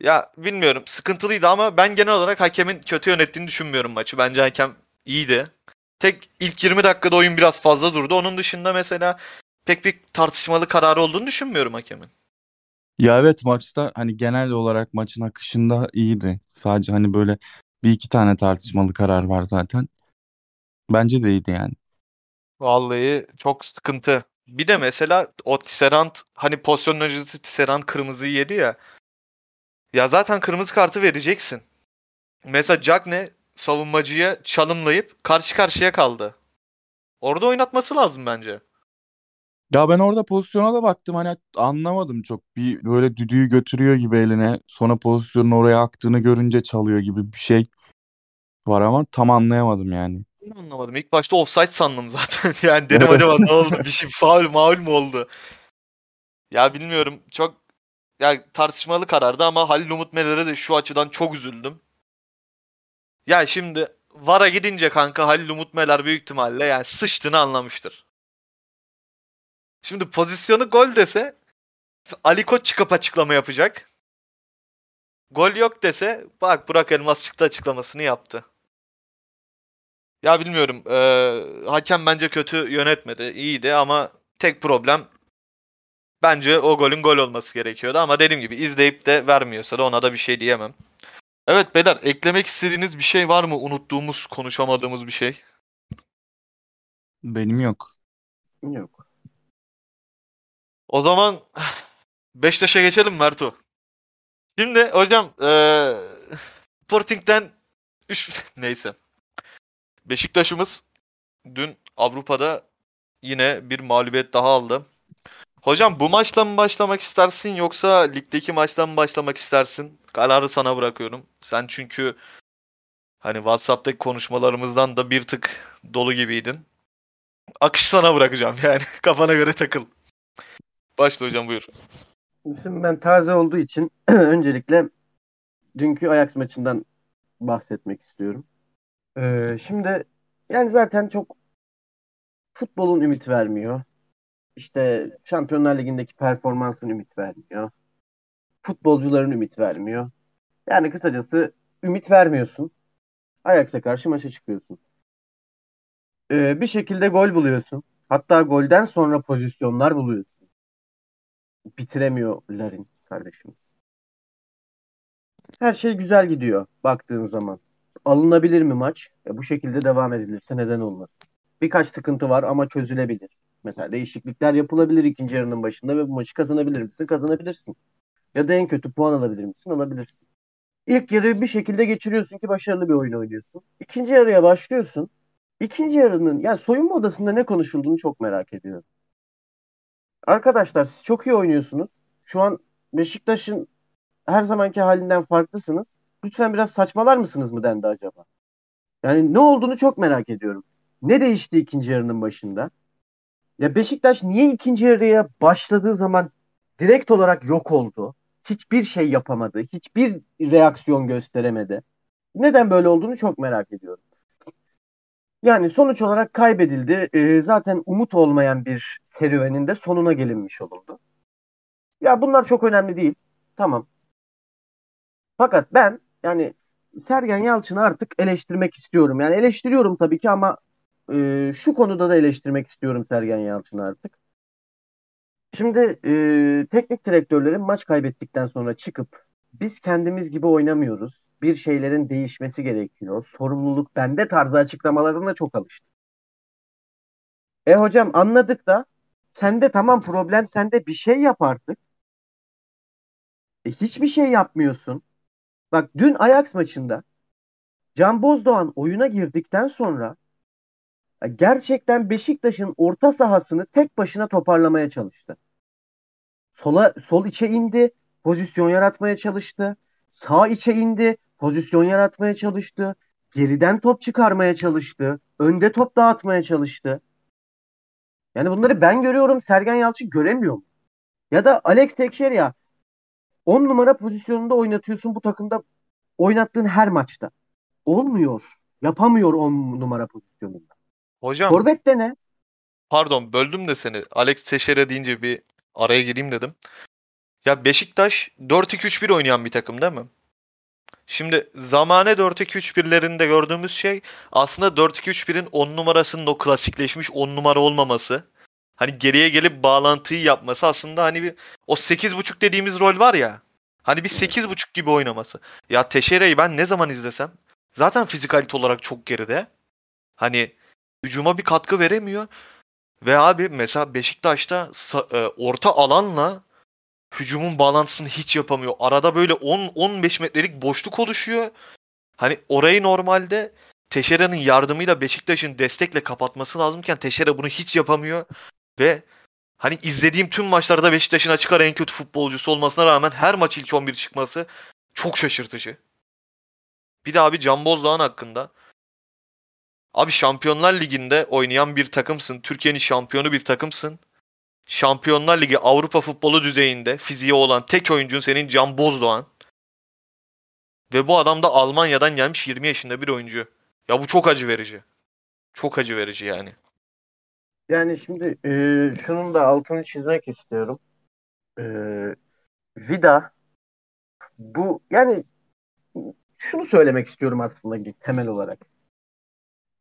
Ya bilmiyorum sıkıntılıydı ama ben genel olarak hakemin kötü yönettiğini düşünmüyorum maçı. Bence hakem iyiydi. Tek ilk 20 dakikada oyun biraz fazla durdu. Onun dışında mesela pek bir tartışmalı kararı olduğunu düşünmüyorum hakemin. Ya evet maçta hani genel olarak maçın akışında iyiydi. Sadece hani böyle bir iki tane tartışmalı karar var zaten. Bence de iyiydi yani. Vallahi çok sıkıntı. Bir de mesela o Tisserand hani pozisyonun öncesi Tisserand kırmızıyı yedi ya. Ya zaten kırmızı kartı vereceksin. Mesela Cagne savunmacıya çalımlayıp karşı karşıya kaldı. Orada oynatması lazım bence. Ya ben orada pozisyona da baktım hani anlamadım çok. Bir böyle düdüğü götürüyor gibi eline. Sonra pozisyonun oraya aktığını görünce çalıyor gibi bir şey var ama tam anlayamadım yani. Ben anlamadım. İlk başta offside sandım zaten. Yani dedim acaba ne oldu? Bir şey faul maul mu oldu? Ya bilmiyorum. Çok ya tartışmalı karardı ama Halil Umut Meler'e de şu açıdan çok üzüldüm. Ya şimdi VAR'a gidince kanka Halil Umut Meler büyük ihtimalle yani sıçtığını anlamıştır. Şimdi pozisyonu gol dese Ali Koç çıkıp açıklama yapacak. Gol yok dese bak Burak Elmas çıktı açıklamasını yaptı. Ya bilmiyorum. eee, hakem bence kötü yönetmedi. İyiydi ama tek problem bence o golün gol olması gerekiyordu. Ama dediğim gibi izleyip de vermiyorsa da ona da bir şey diyemem. Evet beyler eklemek istediğiniz bir şey var mı? Unuttuğumuz, konuşamadığımız bir şey. Benim yok. Yok. O zaman Beşiktaş'a geçelim Merto. Şimdi hocam eee Sporting'den 3 neyse. Beşiktaş'ımız dün Avrupa'da yine bir mağlubiyet daha aldı. Hocam bu maçla mı başlamak istersin yoksa ligdeki maçla mı başlamak istersin? Kararı sana bırakıyorum. Sen çünkü hani WhatsApp'taki konuşmalarımızdan da bir tık dolu gibiydin. Akış sana bırakacağım yani. Kafana göre takıl. Başla hocam buyur. İsim ben taze olduğu için öncelikle dünkü Ajax maçından bahsetmek istiyorum. Ee, şimdi yani zaten çok futbolun ümit vermiyor. İşte Şampiyonlar Ligi'ndeki performansın ümit vermiyor. Futbolcuların ümit vermiyor. Yani kısacası ümit vermiyorsun. Ajax'a karşı maça çıkıyorsun. Ee, bir şekilde gol buluyorsun. Hatta golden sonra pozisyonlar buluyorsun. Bitiremiyor Larin kardeşimiz. Her şey güzel gidiyor baktığın zaman. Alınabilir mi maç? E, bu şekilde devam edilirse neden olmaz? Birkaç sıkıntı var ama çözülebilir. Mesela değişiklikler yapılabilir ikinci yarının başında ve bu maçı kazanabilir misin? Kazanabilirsin. Ya da en kötü puan alabilir misin? Alabilirsin. İlk yarıyı bir şekilde geçiriyorsun ki başarılı bir oyun oynuyorsun. İkinci yarıya başlıyorsun. İkinci yarının yani soyunma odasında ne konuşulduğunu çok merak ediyorum. Arkadaşlar siz çok iyi oynuyorsunuz. Şu an Beşiktaş'ın her zamanki halinden farklısınız. Lütfen biraz saçmalar mısınız mı dendi acaba? Yani ne olduğunu çok merak ediyorum. Ne değişti ikinci yarının başında? Ya Beşiktaş niye ikinci yarıya başladığı zaman direkt olarak yok oldu? Hiçbir şey yapamadı. Hiçbir reaksiyon gösteremedi. Neden böyle olduğunu çok merak ediyorum. Yani sonuç olarak kaybedildi. Ee, zaten umut olmayan bir serüvenin de sonuna gelinmiş olurdu. Ya bunlar çok önemli değil. Tamam. Fakat ben yani Sergen Yalçın'ı artık eleştirmek istiyorum. Yani eleştiriyorum tabii ki ama e, şu konuda da eleştirmek istiyorum Sergen Yalçın'ı artık. Şimdi e, teknik direktörlerin maç kaybettikten sonra çıkıp biz kendimiz gibi oynamıyoruz. Bir şeylerin değişmesi gerekiyor. Sorumluluk bende tarzı açıklamalarına çok alıştım. E hocam anladık da sende tamam problem sende bir şey yap artık. E, hiçbir şey yapmıyorsun. Bak dün Ajax maçında Can Bozdoğan oyuna girdikten sonra gerçekten Beşiktaş'ın orta sahasını tek başına toparlamaya çalıştı. Sola sol içe indi, pozisyon yaratmaya çalıştı. Sağ içe indi, pozisyon yaratmaya çalıştı. Geriden top çıkarmaya çalıştı. Önde top dağıtmaya çalıştı. Yani bunları ben görüyorum, Sergen Yalçın göremiyor mu? Ya da Alex Teixeira 10 numara pozisyonunda oynatıyorsun bu takımda oynattığın her maçta. Olmuyor. Yapamıyor 10 numara pozisyonunda. Hocam Forvet de ne? pardon böldüm de seni. Alex Teixeira deyince bir araya gireyim dedim. Ya Beşiktaş 4-2-3-1 oynayan bir takım değil mi? Şimdi zamane 4-2-3-1'lerinde gördüğümüz şey aslında 4-2-3-1'in 10 numarasının o klasikleşmiş 10 numara olmaması. Hani geriye gelip bağlantıyı yapması aslında hani bir o 8.5 dediğimiz rol var ya. Hani bir 8.5 gibi oynaması. Ya Teixeira'yı ben ne zaman izlesem zaten fizikalite olarak çok geride. Hani hücuma bir katkı veremiyor. Ve abi mesela Beşiktaş'ta e, orta alanla hücumun bağlantısını hiç yapamıyor. Arada böyle 10-15 metrelik boşluk oluşuyor. Hani orayı normalde Teixeira'nın yardımıyla Beşiktaş'ın destekle kapatması lazımken Teixeira bunu hiç yapamıyor. Ve hani izlediğim tüm maçlarda Beşiktaş'ın açık ara en kötü futbolcusu olmasına rağmen her maç ilk 11 çıkması çok şaşırtıcı. Bir de abi Can Bozdoğan hakkında. Abi Şampiyonlar Ligi'nde oynayan bir takımsın. Türkiye'nin şampiyonu bir takımsın. Şampiyonlar Ligi Avrupa futbolu düzeyinde fiziği olan tek oyuncun senin Can Bozdoğan. Ve bu adam da Almanya'dan gelmiş 20 yaşında bir oyuncu. Ya bu çok acı verici. Çok acı verici yani. Yani şimdi e, şunun da altını çizmek istiyorum. E, Vida bu yani şunu söylemek istiyorum aslında temel olarak.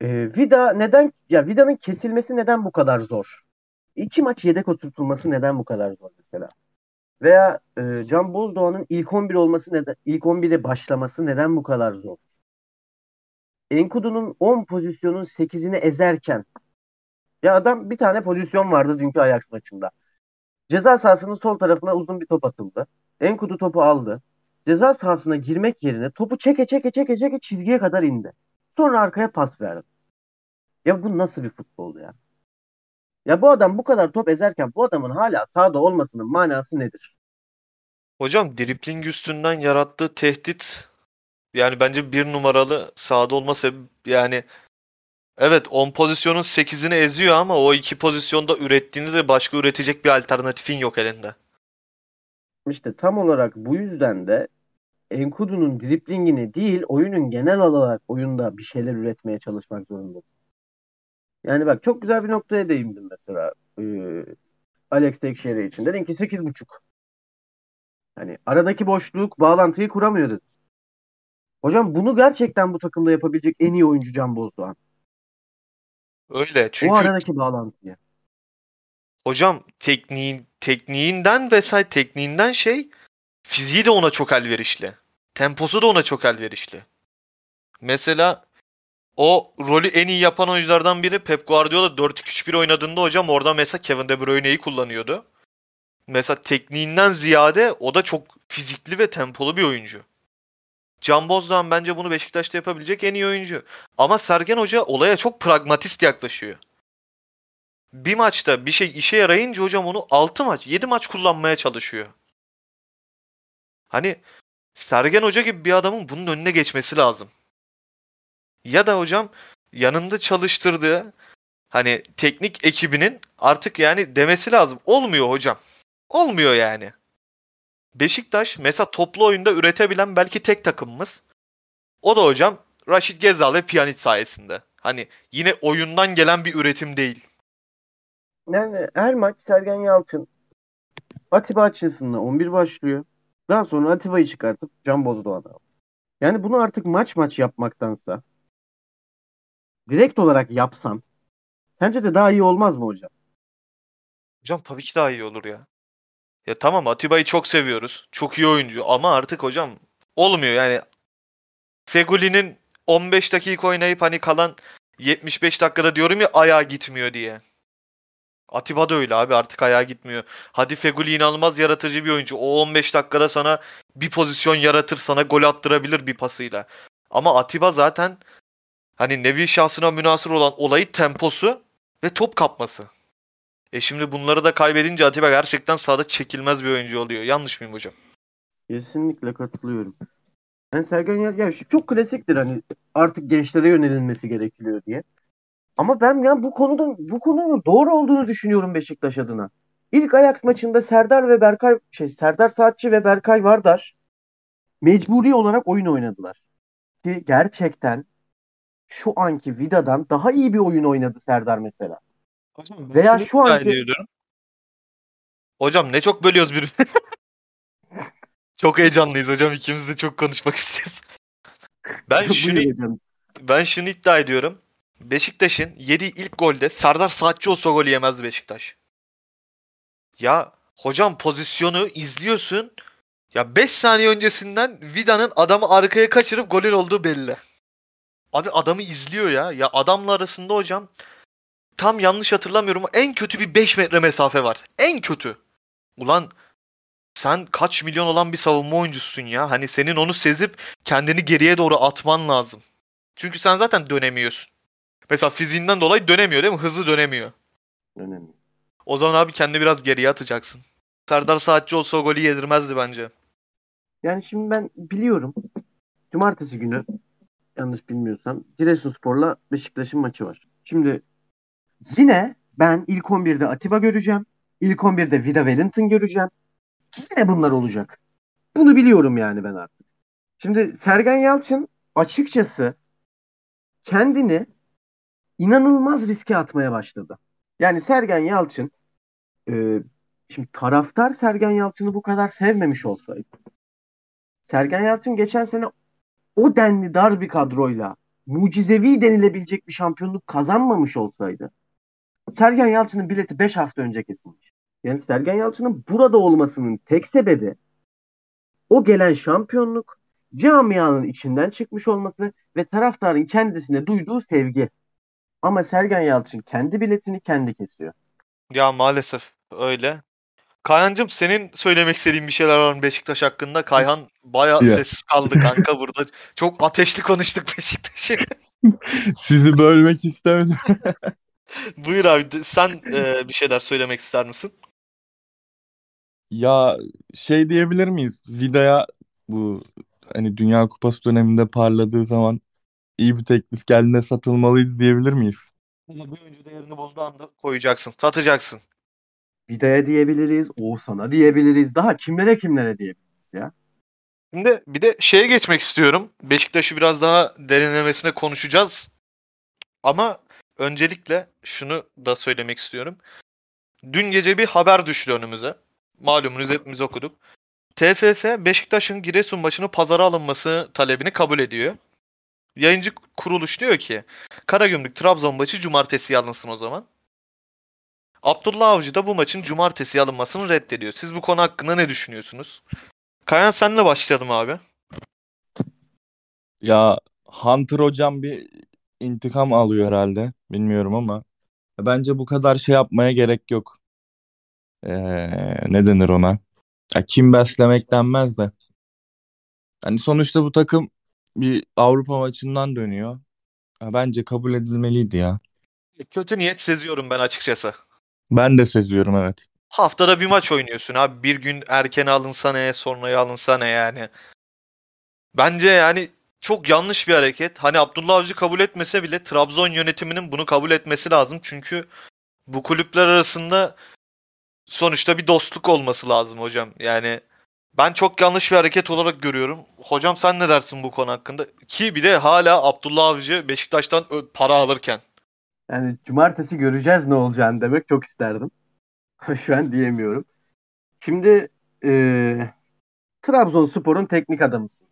Ee, Vida neden ya Vida'nın kesilmesi neden bu kadar zor? İki maç yedek oturtulması neden bu kadar zor mesela? Veya e, Can Bozdoğan'ın ilk 11 olması neden ilk 11'e başlaması neden bu kadar zor? Enkudu'nun 10 pozisyonun 8'ini ezerken ya adam bir tane pozisyon vardı dünkü Ajax maçında. Ceza sahasının sol tarafına uzun bir top atıldı. Enkudu topu aldı. Ceza sahasına girmek yerine topu çeke çeke çeke çeke çizgiye kadar indi. Sonra arkaya pas verdi. Ya bu nasıl bir futbol ya? Ya bu adam bu kadar top ezerken bu adamın hala sahada olmasının manası nedir? Hocam dripling üstünden yarattığı tehdit yani bence bir numaralı sahada olma sebebi yani evet 10 pozisyonun 8'ini eziyor ama o iki pozisyonda ürettiğinde de başka üretecek bir alternatifin yok elinde. İşte tam olarak bu yüzden de Enkudu'nun driplingini değil oyunun genel olarak oyunda bir şeyler üretmeye çalışmak zorunda. Yani bak çok güzel bir noktaya değindim mesela. Ee, Alex Tekşehir için. Dedin ki 8.5. Hani aradaki boşluk bağlantıyı kuramıyor dedin. Hocam bunu gerçekten bu takımda yapabilecek en iyi oyuncu Can Bozdoğan. Öyle çünkü O aradaki bağlantıyı. hocam tekniğin tekniğinden vesaire tekniğinden şey fiziği de ona çok elverişli. Temposu da ona çok elverişli. Mesela o rolü en iyi yapan oyunculardan biri Pep Guardiola 4-2-3-1 oynadığında hocam orada mesela Kevin De Bruyne'yi kullanıyordu. Mesela tekniğinden ziyade o da çok fizikli ve tempolu bir oyuncu. Can Bozdoğan bence bunu Beşiktaş'ta yapabilecek en iyi oyuncu. Ama Sergen Hoca olaya çok pragmatist yaklaşıyor. Bir maçta bir şey işe yarayınca hocam onu 6 maç, 7 maç kullanmaya çalışıyor. Hani Sergen Hoca gibi bir adamın bunun önüne geçmesi lazım. Ya da hocam yanında çalıştırdığı hani teknik ekibinin artık yani demesi lazım. Olmuyor hocam. Olmuyor yani. Beşiktaş mesela toplu oyunda üretebilen belki tek takımımız. O da hocam Raşit Gezal ve Pjanic sayesinde. Hani yine oyundan gelen bir üretim değil. Yani her maç Sergen Yalçın Atiba açısından 11 başlıyor. Daha sonra Atiba'yı çıkartıp Can Bozdoğan'a alıyor. Yani bunu artık maç maç yapmaktansa direkt olarak yapsan sence de daha iyi olmaz mı hocam? Hocam tabii ki daha iyi olur ya. Ya tamam Atiba'yı çok seviyoruz. Çok iyi oyuncu ama artık hocam olmuyor yani. Feguli'nin 15 dakika oynayıp hani kalan 75 dakikada diyorum ya ayağa gitmiyor diye. Atiba da öyle abi artık ayağa gitmiyor. Hadi Feguli inanılmaz yaratıcı bir oyuncu. O 15 dakikada sana bir pozisyon yaratır sana gol attırabilir bir pasıyla. Ama Atiba zaten hani nevi şahsına münasır olan olayı temposu ve top kapması. E şimdi bunları da kaybedince Atiba gerçekten sahada çekilmez bir oyuncu oluyor. Yanlış mıyım hocam? Kesinlikle katılıyorum. Yani Sergen Yal ya şu çok klasiktir hani artık gençlere yönelilmesi gerekiyor diye. Ama ben ya bu konuda bu konunun doğru olduğunu düşünüyorum Beşiktaş adına. İlk Ajax maçında Serdar ve Berkay şey Serdar Saatçi ve Berkay Vardar mecburi olarak oyun oynadılar. Ki gerçekten şu anki Vida'dan daha iyi bir oyun oynadı Serdar mesela. Hocam Veya şu anki- ediyorum. Hocam ne çok bölüyoruz birbirimizi. çok heyecanlıyız hocam. İkimiz de çok konuşmak istiyoruz. Ben şunu ben şunu iddia ediyorum. Beşiktaş'ın yediği ilk golde Serdar Saatçi olsa golü yemezdi Beşiktaş. Ya hocam pozisyonu izliyorsun. Ya 5 saniye öncesinden Vida'nın adamı arkaya kaçırıp golün olduğu belli. Abi adamı izliyor ya. Ya adamla arasında hocam tam yanlış hatırlamıyorum en kötü bir 5 metre mesafe var. En kötü. Ulan sen kaç milyon olan bir savunma oyuncusun ya. Hani senin onu sezip kendini geriye doğru atman lazım. Çünkü sen zaten dönemiyorsun. Mesela fiziğinden dolayı dönemiyor değil mi? Hızlı dönemiyor. Önemli. O zaman abi kendini biraz geriye atacaksın. Serdar Saatçi olsa o golü yedirmezdi bence. Yani şimdi ben biliyorum. Cumartesi günü yanlış bilmiyorsam Giresunspor'la Beşiktaş'ın maçı var. Şimdi yine ben ilk 11'de Atiba göreceğim. İlk 11'de Vida Wellington göreceğim. Yine bunlar olacak. Bunu biliyorum yani ben artık. Şimdi Sergen Yalçın açıkçası kendini inanılmaz riske atmaya başladı. Yani Sergen Yalçın e, şimdi taraftar Sergen Yalçın'ı bu kadar sevmemiş olsaydı Sergen Yalçın geçen sene o denli dar bir kadroyla mucizevi denilebilecek bir şampiyonluk kazanmamış olsaydı Sergen Yalçın'ın bileti 5 hafta önce kesilmiş. Yani Sergen Yalçın'ın burada olmasının tek sebebi o gelen şampiyonluk camianın içinden çıkmış olması ve taraftarın kendisine duyduğu sevgi. Ama Sergen Yalçın kendi biletini kendi kesiyor. Ya maalesef öyle. Kayhancığım senin söylemek istediğin bir şeyler var mı Beşiktaş hakkında? Kayhan bayağı Ya. sessiz kaldı kanka burada. Çok ateşli konuştuk Beşiktaş'ı. Sizi bölmek istemedim. Buyur abi sen e, bir şeyler söylemek ister misin? Ya şey diyebilir miyiz? Vida'ya bu hani Dünya Kupası döneminde parladığı zaman iyi bir teklif geldiğinde satılmalıydı diyebilir miyiz? Ama bir oyuncu değerini bulduğu anda koyacaksın, satacaksın. Vida'ya diyebiliriz, Oğuzhan'a diyebiliriz. Daha kimlere kimlere diyebiliriz ya. Şimdi bir de şeye geçmek istiyorum. Beşiktaş'ı biraz daha derinlemesine konuşacağız. Ama öncelikle şunu da söylemek istiyorum. Dün gece bir haber düştü önümüze. Malumunuz hepimiz okuduk. TFF Beşiktaş'ın Giresun maçını pazara alınması talebini kabul ediyor. Yayıncı kuruluş diyor ki Karagümrük Trabzon maçı cumartesi alınsın o zaman. Abdullah Avcı da bu maçın cumartesi alınmasını reddediyor. Siz bu konu hakkında ne düşünüyorsunuz? Kayan senle başlayalım abi. Ya Hunter hocam bir intikam alıyor herhalde. Bilmiyorum ama bence bu kadar şey yapmaya gerek yok. Ee, ne denir ona? Ya kim beslemek denmez de. Hani sonuçta bu takım bir Avrupa maçından dönüyor. Ya bence kabul edilmeliydi ya. Kötü niyet seziyorum ben açıkçası. Ben de seziyorum evet. Haftada bir maç oynuyorsun abi. Bir gün erken alınsa ne, sonraya alınsa ne yani. Bence yani çok yanlış bir hareket. Hani Abdullah Avcı kabul etmese bile Trabzon yönetiminin bunu kabul etmesi lazım. Çünkü bu kulüpler arasında sonuçta bir dostluk olması lazım hocam. Yani ben çok yanlış bir hareket olarak görüyorum. Hocam sen ne dersin bu konu hakkında? Ki bir de hala Abdullah Avcı Beşiktaş'tan para alırken. Yani cumartesi göreceğiz ne olacağını demek çok isterdim. Şu an diyemiyorum. Şimdi eee Trabzonspor'un teknik adamısın.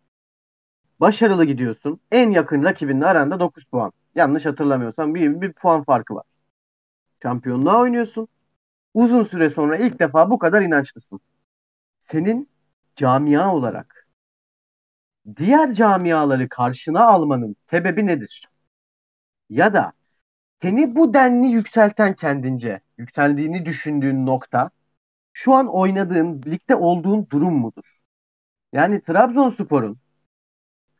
Başarılı gidiyorsun. En yakın rakibinle aranda 9 puan. Yanlış hatırlamıyorsam bir, bir puan farkı var. Şampiyonluğa oynuyorsun. Uzun süre sonra ilk defa bu kadar inançlısın. Senin camia olarak diğer camiaları karşına almanın sebebi nedir? Ya da seni bu denli yükselten kendince, yükseldiğini düşündüğün nokta şu an oynadığın, ligde olduğun durum mudur? Yani Trabzonspor'un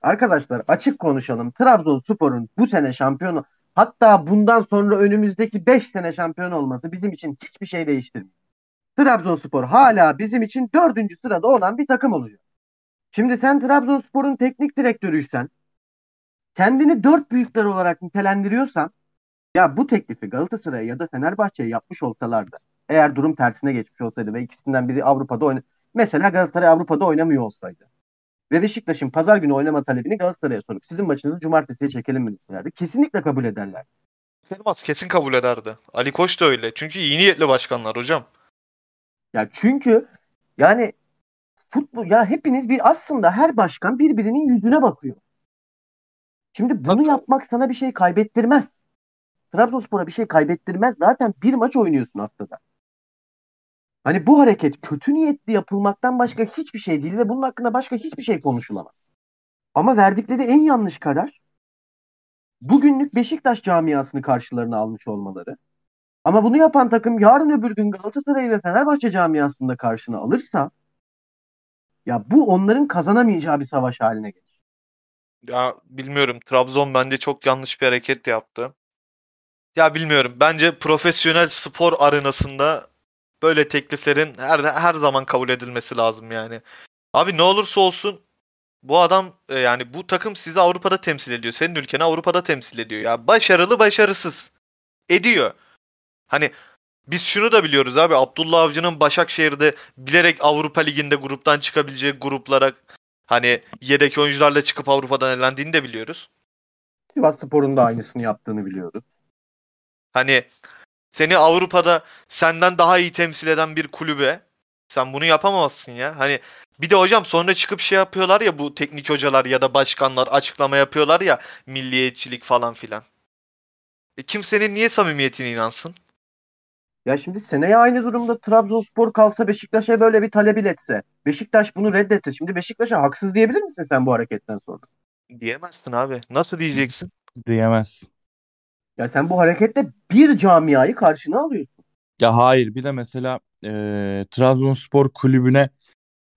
arkadaşlar açık konuşalım. Trabzonspor'un bu sene şampiyonu hatta bundan sonra önümüzdeki 5 sene şampiyon olması bizim için hiçbir şey değiştirmiyor. Trabzonspor hala bizim için dördüncü sırada olan bir takım olacak. Şimdi sen Trabzonspor'un teknik direktörüysen kendini dört büyükler olarak nitelendiriyorsan ya bu teklifi Galatasaray'a ya da Fenerbahçe'ye yapmış olsalardı eğer durum tersine geçmiş olsaydı ve ikisinden biri Avrupa'da oyna mesela Galatasaray Avrupa'da oynamıyor olsaydı ve Beşiktaş'ın pazar günü oynama talebini Galatasaray'a sorup sizin maçınızı cumartesiye çekelim mi deselerdi kesinlikle kabul ederler. Elmas kesin kabul ederdi. Ali Koç da öyle. Çünkü iyi niyetli başkanlar hocam. Ya çünkü yani futbol ya hepiniz bir aslında her başkan birbirinin yüzüne bakıyor. Şimdi bunu yapmak sana bir şey kaybettirmez. Trabzonspor'a bir şey kaybettirmez. Zaten bir maç oynuyorsun haftada. Hani bu hareket kötü niyetli yapılmaktan başka hiçbir şey değil ve bunun hakkında başka hiçbir şey konuşulamaz. Ama verdikleri en yanlış karar bugünlük Beşiktaş camiasını karşılarına almış olmaları. Ama bunu yapan takım yarın öbür gün Galatasaray ve Fenerbahçe camiasını da karşına alırsa ya bu onların kazanamayacağı bir savaş haline gelir. Ya bilmiyorum. Trabzon bence çok yanlış bir hareket yaptı. Ya bilmiyorum. Bence profesyonel spor arenasında böyle tekliflerin her her zaman kabul edilmesi lazım yani. Abi ne olursa olsun bu adam e, yani bu takım sizi Avrupa'da temsil ediyor. Senin ülkeni Avrupa'da temsil ediyor. Ya başarılı başarısız ediyor. Hani biz şunu da biliyoruz abi. Abdullah Avcı'nın Başakşehir'de bilerek Avrupa Ligi'nde gruptan çıkabilecek gruplara hani yedek oyuncularla çıkıp Avrupa'dan elendiğini de biliyoruz. Sivas Spor'un da aynısını yaptığını biliyoruz. Hani seni Avrupa'da senden daha iyi temsil eden bir kulübe Sen bunu yapamazsın ya. Hani bir de hocam sonra çıkıp şey yapıyorlar ya bu teknik hocalar ya da başkanlar açıklama yapıyorlar ya milliyetçilik falan filan. E kimsenin niye samimiyetine inansın? Ya şimdi seneye aynı durumda Trabzonspor kalsa Beşiktaş'a böyle bir talep iletse. Beşiktaş bunu reddetse. Şimdi Beşiktaş'a haksız diyebilir misin sen bu hareketten sonra? Diyemezsin abi. Nasıl diyeceksin? Diyemez. Ya sen bu hareketle bir camiayı karşına alıyorsun. Ya hayır bir de mesela e, Trabzonspor kulübüne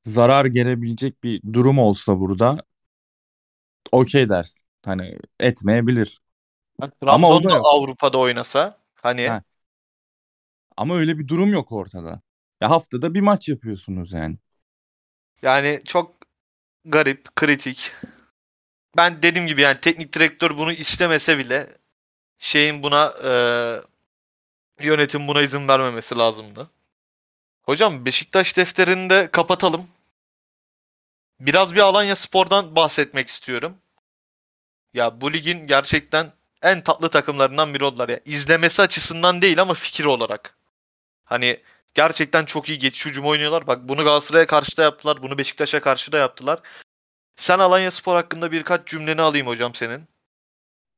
zarar gelebilecek bir durum olsa burada okey dersin. Hani etmeyebilir. Ama o da Trabzon. Avrupa'da oynasa hani Ha. Ama öyle bir durum yok ortada. Ya haftada bir maç yapıyorsunuz yani. yani çok garip, kritik. Ben dediğim gibi yani teknik direktör bunu istemese bile şeyin buna e, yönetim buna izin vermemesi lazımdı. Hocam Beşiktaş defterini de kapatalım. Biraz bir Alanya Spor'dan bahsetmek istiyorum. Ya bu ligin gerçekten en tatlı takımlarından biri oldular ya. İzlemesi açısından değil ama fikir olarak. Hani gerçekten çok iyi geçiş hücumu oynuyorlar. Bak bunu Galatasaray'a karşı da yaptılar. Bunu Beşiktaş'a karşı da yaptılar. Sen Alanya Spor hakkında birkaç cümleni alayım hocam senin.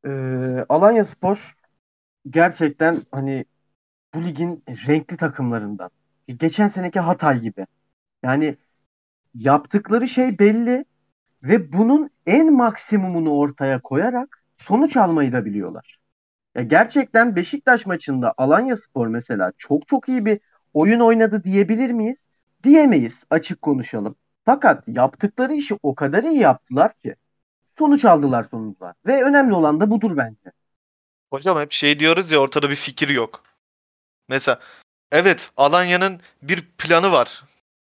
Ee, Alanya Spor gerçekten hani bu ligin renkli takımlarından. Geçen seneki Hatay gibi. Yani yaptıkları şey belli ve bunun en maksimumunu ortaya koyarak sonuç almayı da biliyorlar. Ya gerçekten Beşiktaş maçında Alanya Spor mesela çok çok iyi bir oyun oynadı diyebilir miyiz? Diyemeyiz açık konuşalım. Fakat yaptıkları işi o kadar iyi yaptılar ki sonuç aldılar sonunda. Ve önemli olan da budur bence. Hocam hep şey diyoruz ya ortada bir fikir yok. Mesela evet Alanya'nın bir planı var.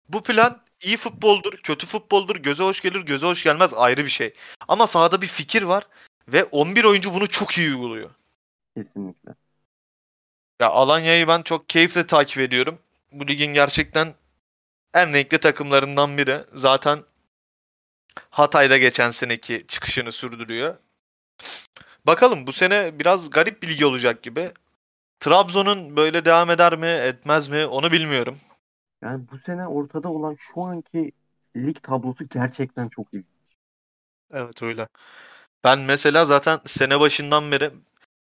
Bu plan iyi futboldur, kötü futboldur, göze hoş gelir, göze hoş gelmez ayrı bir şey. Ama sahada bir fikir var ve 11 oyuncu bunu çok iyi uyguluyor. Kesinlikle. Ya Alanya'yı ben çok keyifle takip ediyorum. Bu ligin gerçekten en renkli takımlarından biri. Zaten Hatay'da geçen seneki çıkışını sürdürüyor. Bakalım bu sene biraz garip bir lig olacak gibi. Trabzon'un böyle devam eder mi, etmez mi onu bilmiyorum. Yani bu sene ortada olan şu anki lig tablosu gerçekten çok iyi. Evet öyle. Ben mesela zaten sene başından beri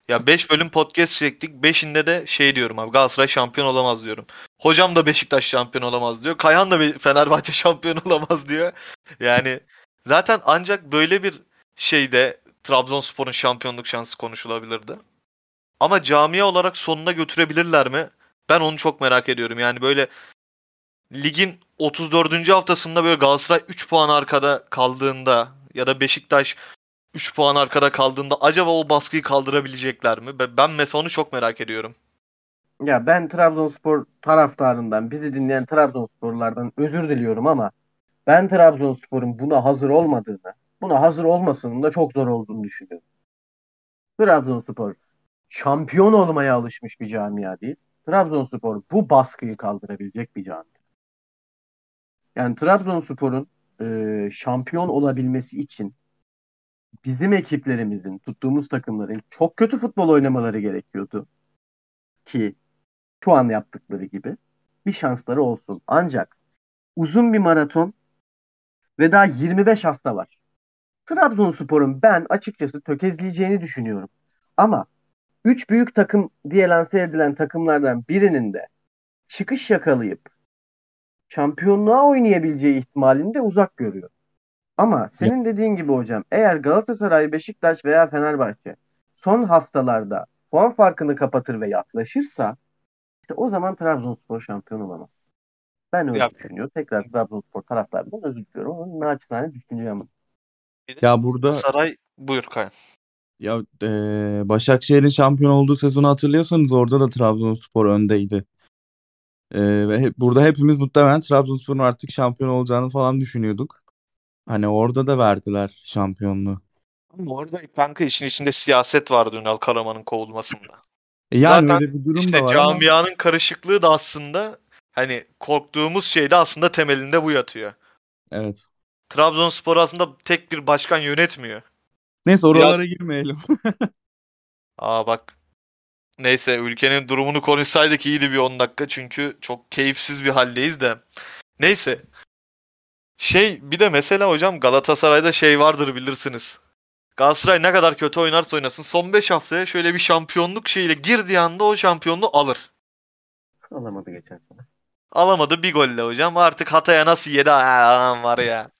ya 5 bölüm podcast çektik. 5'inde de şey diyorum abi Galatasaray şampiyon olamaz diyorum. Hocam da Beşiktaş şampiyon olamaz diyor. Kayhan da Fenerbahçe şampiyon olamaz diyor. Yani zaten ancak böyle bir şeyde Trabzonspor'un şampiyonluk şansı konuşulabilirdi. Ama camia olarak sonuna götürebilirler mi? Ben onu çok merak ediyorum. Yani böyle ligin 34. haftasında böyle Galatasaray 3 puan arkada kaldığında ya da Beşiktaş 3 puan arkada kaldığında acaba o baskıyı kaldırabilecekler mi? Ben- mesela onu çok merak ediyorum. Ya ben Trabzonspor taraftarından, bizi dinleyen Trabzonsporlulardan özür diliyorum ama ben Trabzonspor'un buna hazır olmadığını, buna hazır olmasının da çok zor olduğunu düşünüyorum. Trabzonspor şampiyon olmaya alışmış bir camia değil. Trabzonspor bu baskıyı kaldırabilecek bir camia. Yani Trabzonspor'un e, şampiyon olabilmesi için bizim ekiplerimizin, tuttuğumuz takımların çok kötü futbol oynamaları gerekiyordu. Ki şu an yaptıkları gibi bir şansları olsun. Ancak uzun bir maraton ve daha 25 hafta var. Trabzonspor'un ben açıkçası tökezleyeceğini düşünüyorum. Ama 3 büyük takım diye lanse edilen takımlardan birinin de çıkış yakalayıp şampiyonluğa oynayabileceği ihtimalini de uzak görüyor. Ama senin dediğin gibi hocam eğer Galatasaray, Beşiktaş veya Fenerbahçe son haftalarda puan farkını kapatır ve yaklaşırsa işte o zaman Trabzonspor şampiyon olamaz. Ben öyle Ya- düşünüyorum. Tekrar Trabzonspor taraftarından özür diliyorum ama naçizane düşüncem. Ya burada Saray buyur Kayhan. ya e, Başakşehir'in şampiyon olduğu sezonu hatırlıyorsanız orada da Trabzonspor öndeydi. E, ve hep, burada hepimiz muhtemelen Trabzonspor'un artık şampiyon olacağını falan düşünüyorduk. Hani orada da verdiler şampiyonluğu. Ama orada kanka işin içinde siyaset vardı Ünal Karaman'ın kovulmasında. E yani Zaten öyle bir durum İşte da var ama camianın karışıklığı da aslında hani korktuğumuz şey de aslında temelinde bu yatıyor. evet. Trabzonspor aslında tek bir başkan yönetmiyor. Neyse oralara girmeyelim. Aa bak Neyse ülkenin durumunu konuşsaydık iyiydi bir 10 dakika çünkü çok keyifsiz bir haldeyiz de. Neyse. Şey bir de mesela hocam Galatasaray'da şey vardır bilirsiniz. Galatasaray ne kadar kötü oynarsa oynasın son 5 haftaya şöyle bir şampiyonluk şeyiyle girdiği anda o şampiyonluğu alır. Alamadı geçen sene. Alamadı bir golle hocam. Artık Hatay'a nasıl yedi adam var ya.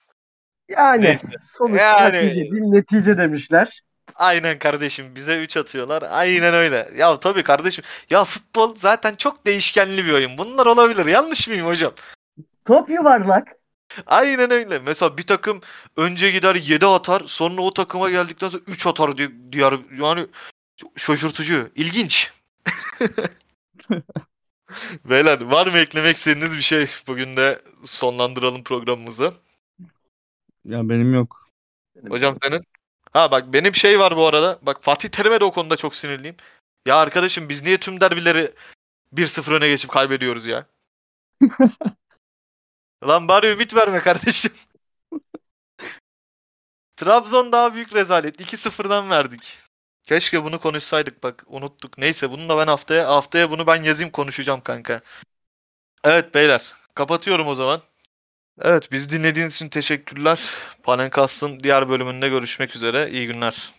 Yani Neyse. sonuç Yani- netice değil netice demişler. Aynen kardeşim bize 3 atıyorlar. Aynen öyle. Ya tabii kardeşim. Ya futbol zaten çok değişkenli bir oyun. Bunlar olabilir. Yanlış mıyım hocam? Top yuvarlak. Aynen öyle. Mesela bir takım önce gider 7 atar. Sonra o takıma geldikten sonra 3 atar di- diğer yani şaşırtıcı. ilginç. Beyler var mı eklemek istediğiniz bir şey? Bugün de sonlandıralım programımızı. Ya benim yok. Hocam senin? Ha bak benim şey var bu arada. Bak Fatih Terim'e de o konuda çok sinirliyim. Ya arkadaşım biz niye tüm derbileri 1-0 öne geçip kaybediyoruz ya? Lan bari ümit verme kardeşim. Trabzon daha büyük rezalet. 2-0'dan verdik. Keşke bunu konuşsaydık bak unuttuk. Neyse bunu da ben haftaya haftaya bunu ben yazayım konuşacağım kanka. Evet beyler kapatıyorum o zaman. Evet biz dinlediğiniz için teşekkürler. Panenkast'ın diğer bölümünde görüşmek üzere. İyi günler.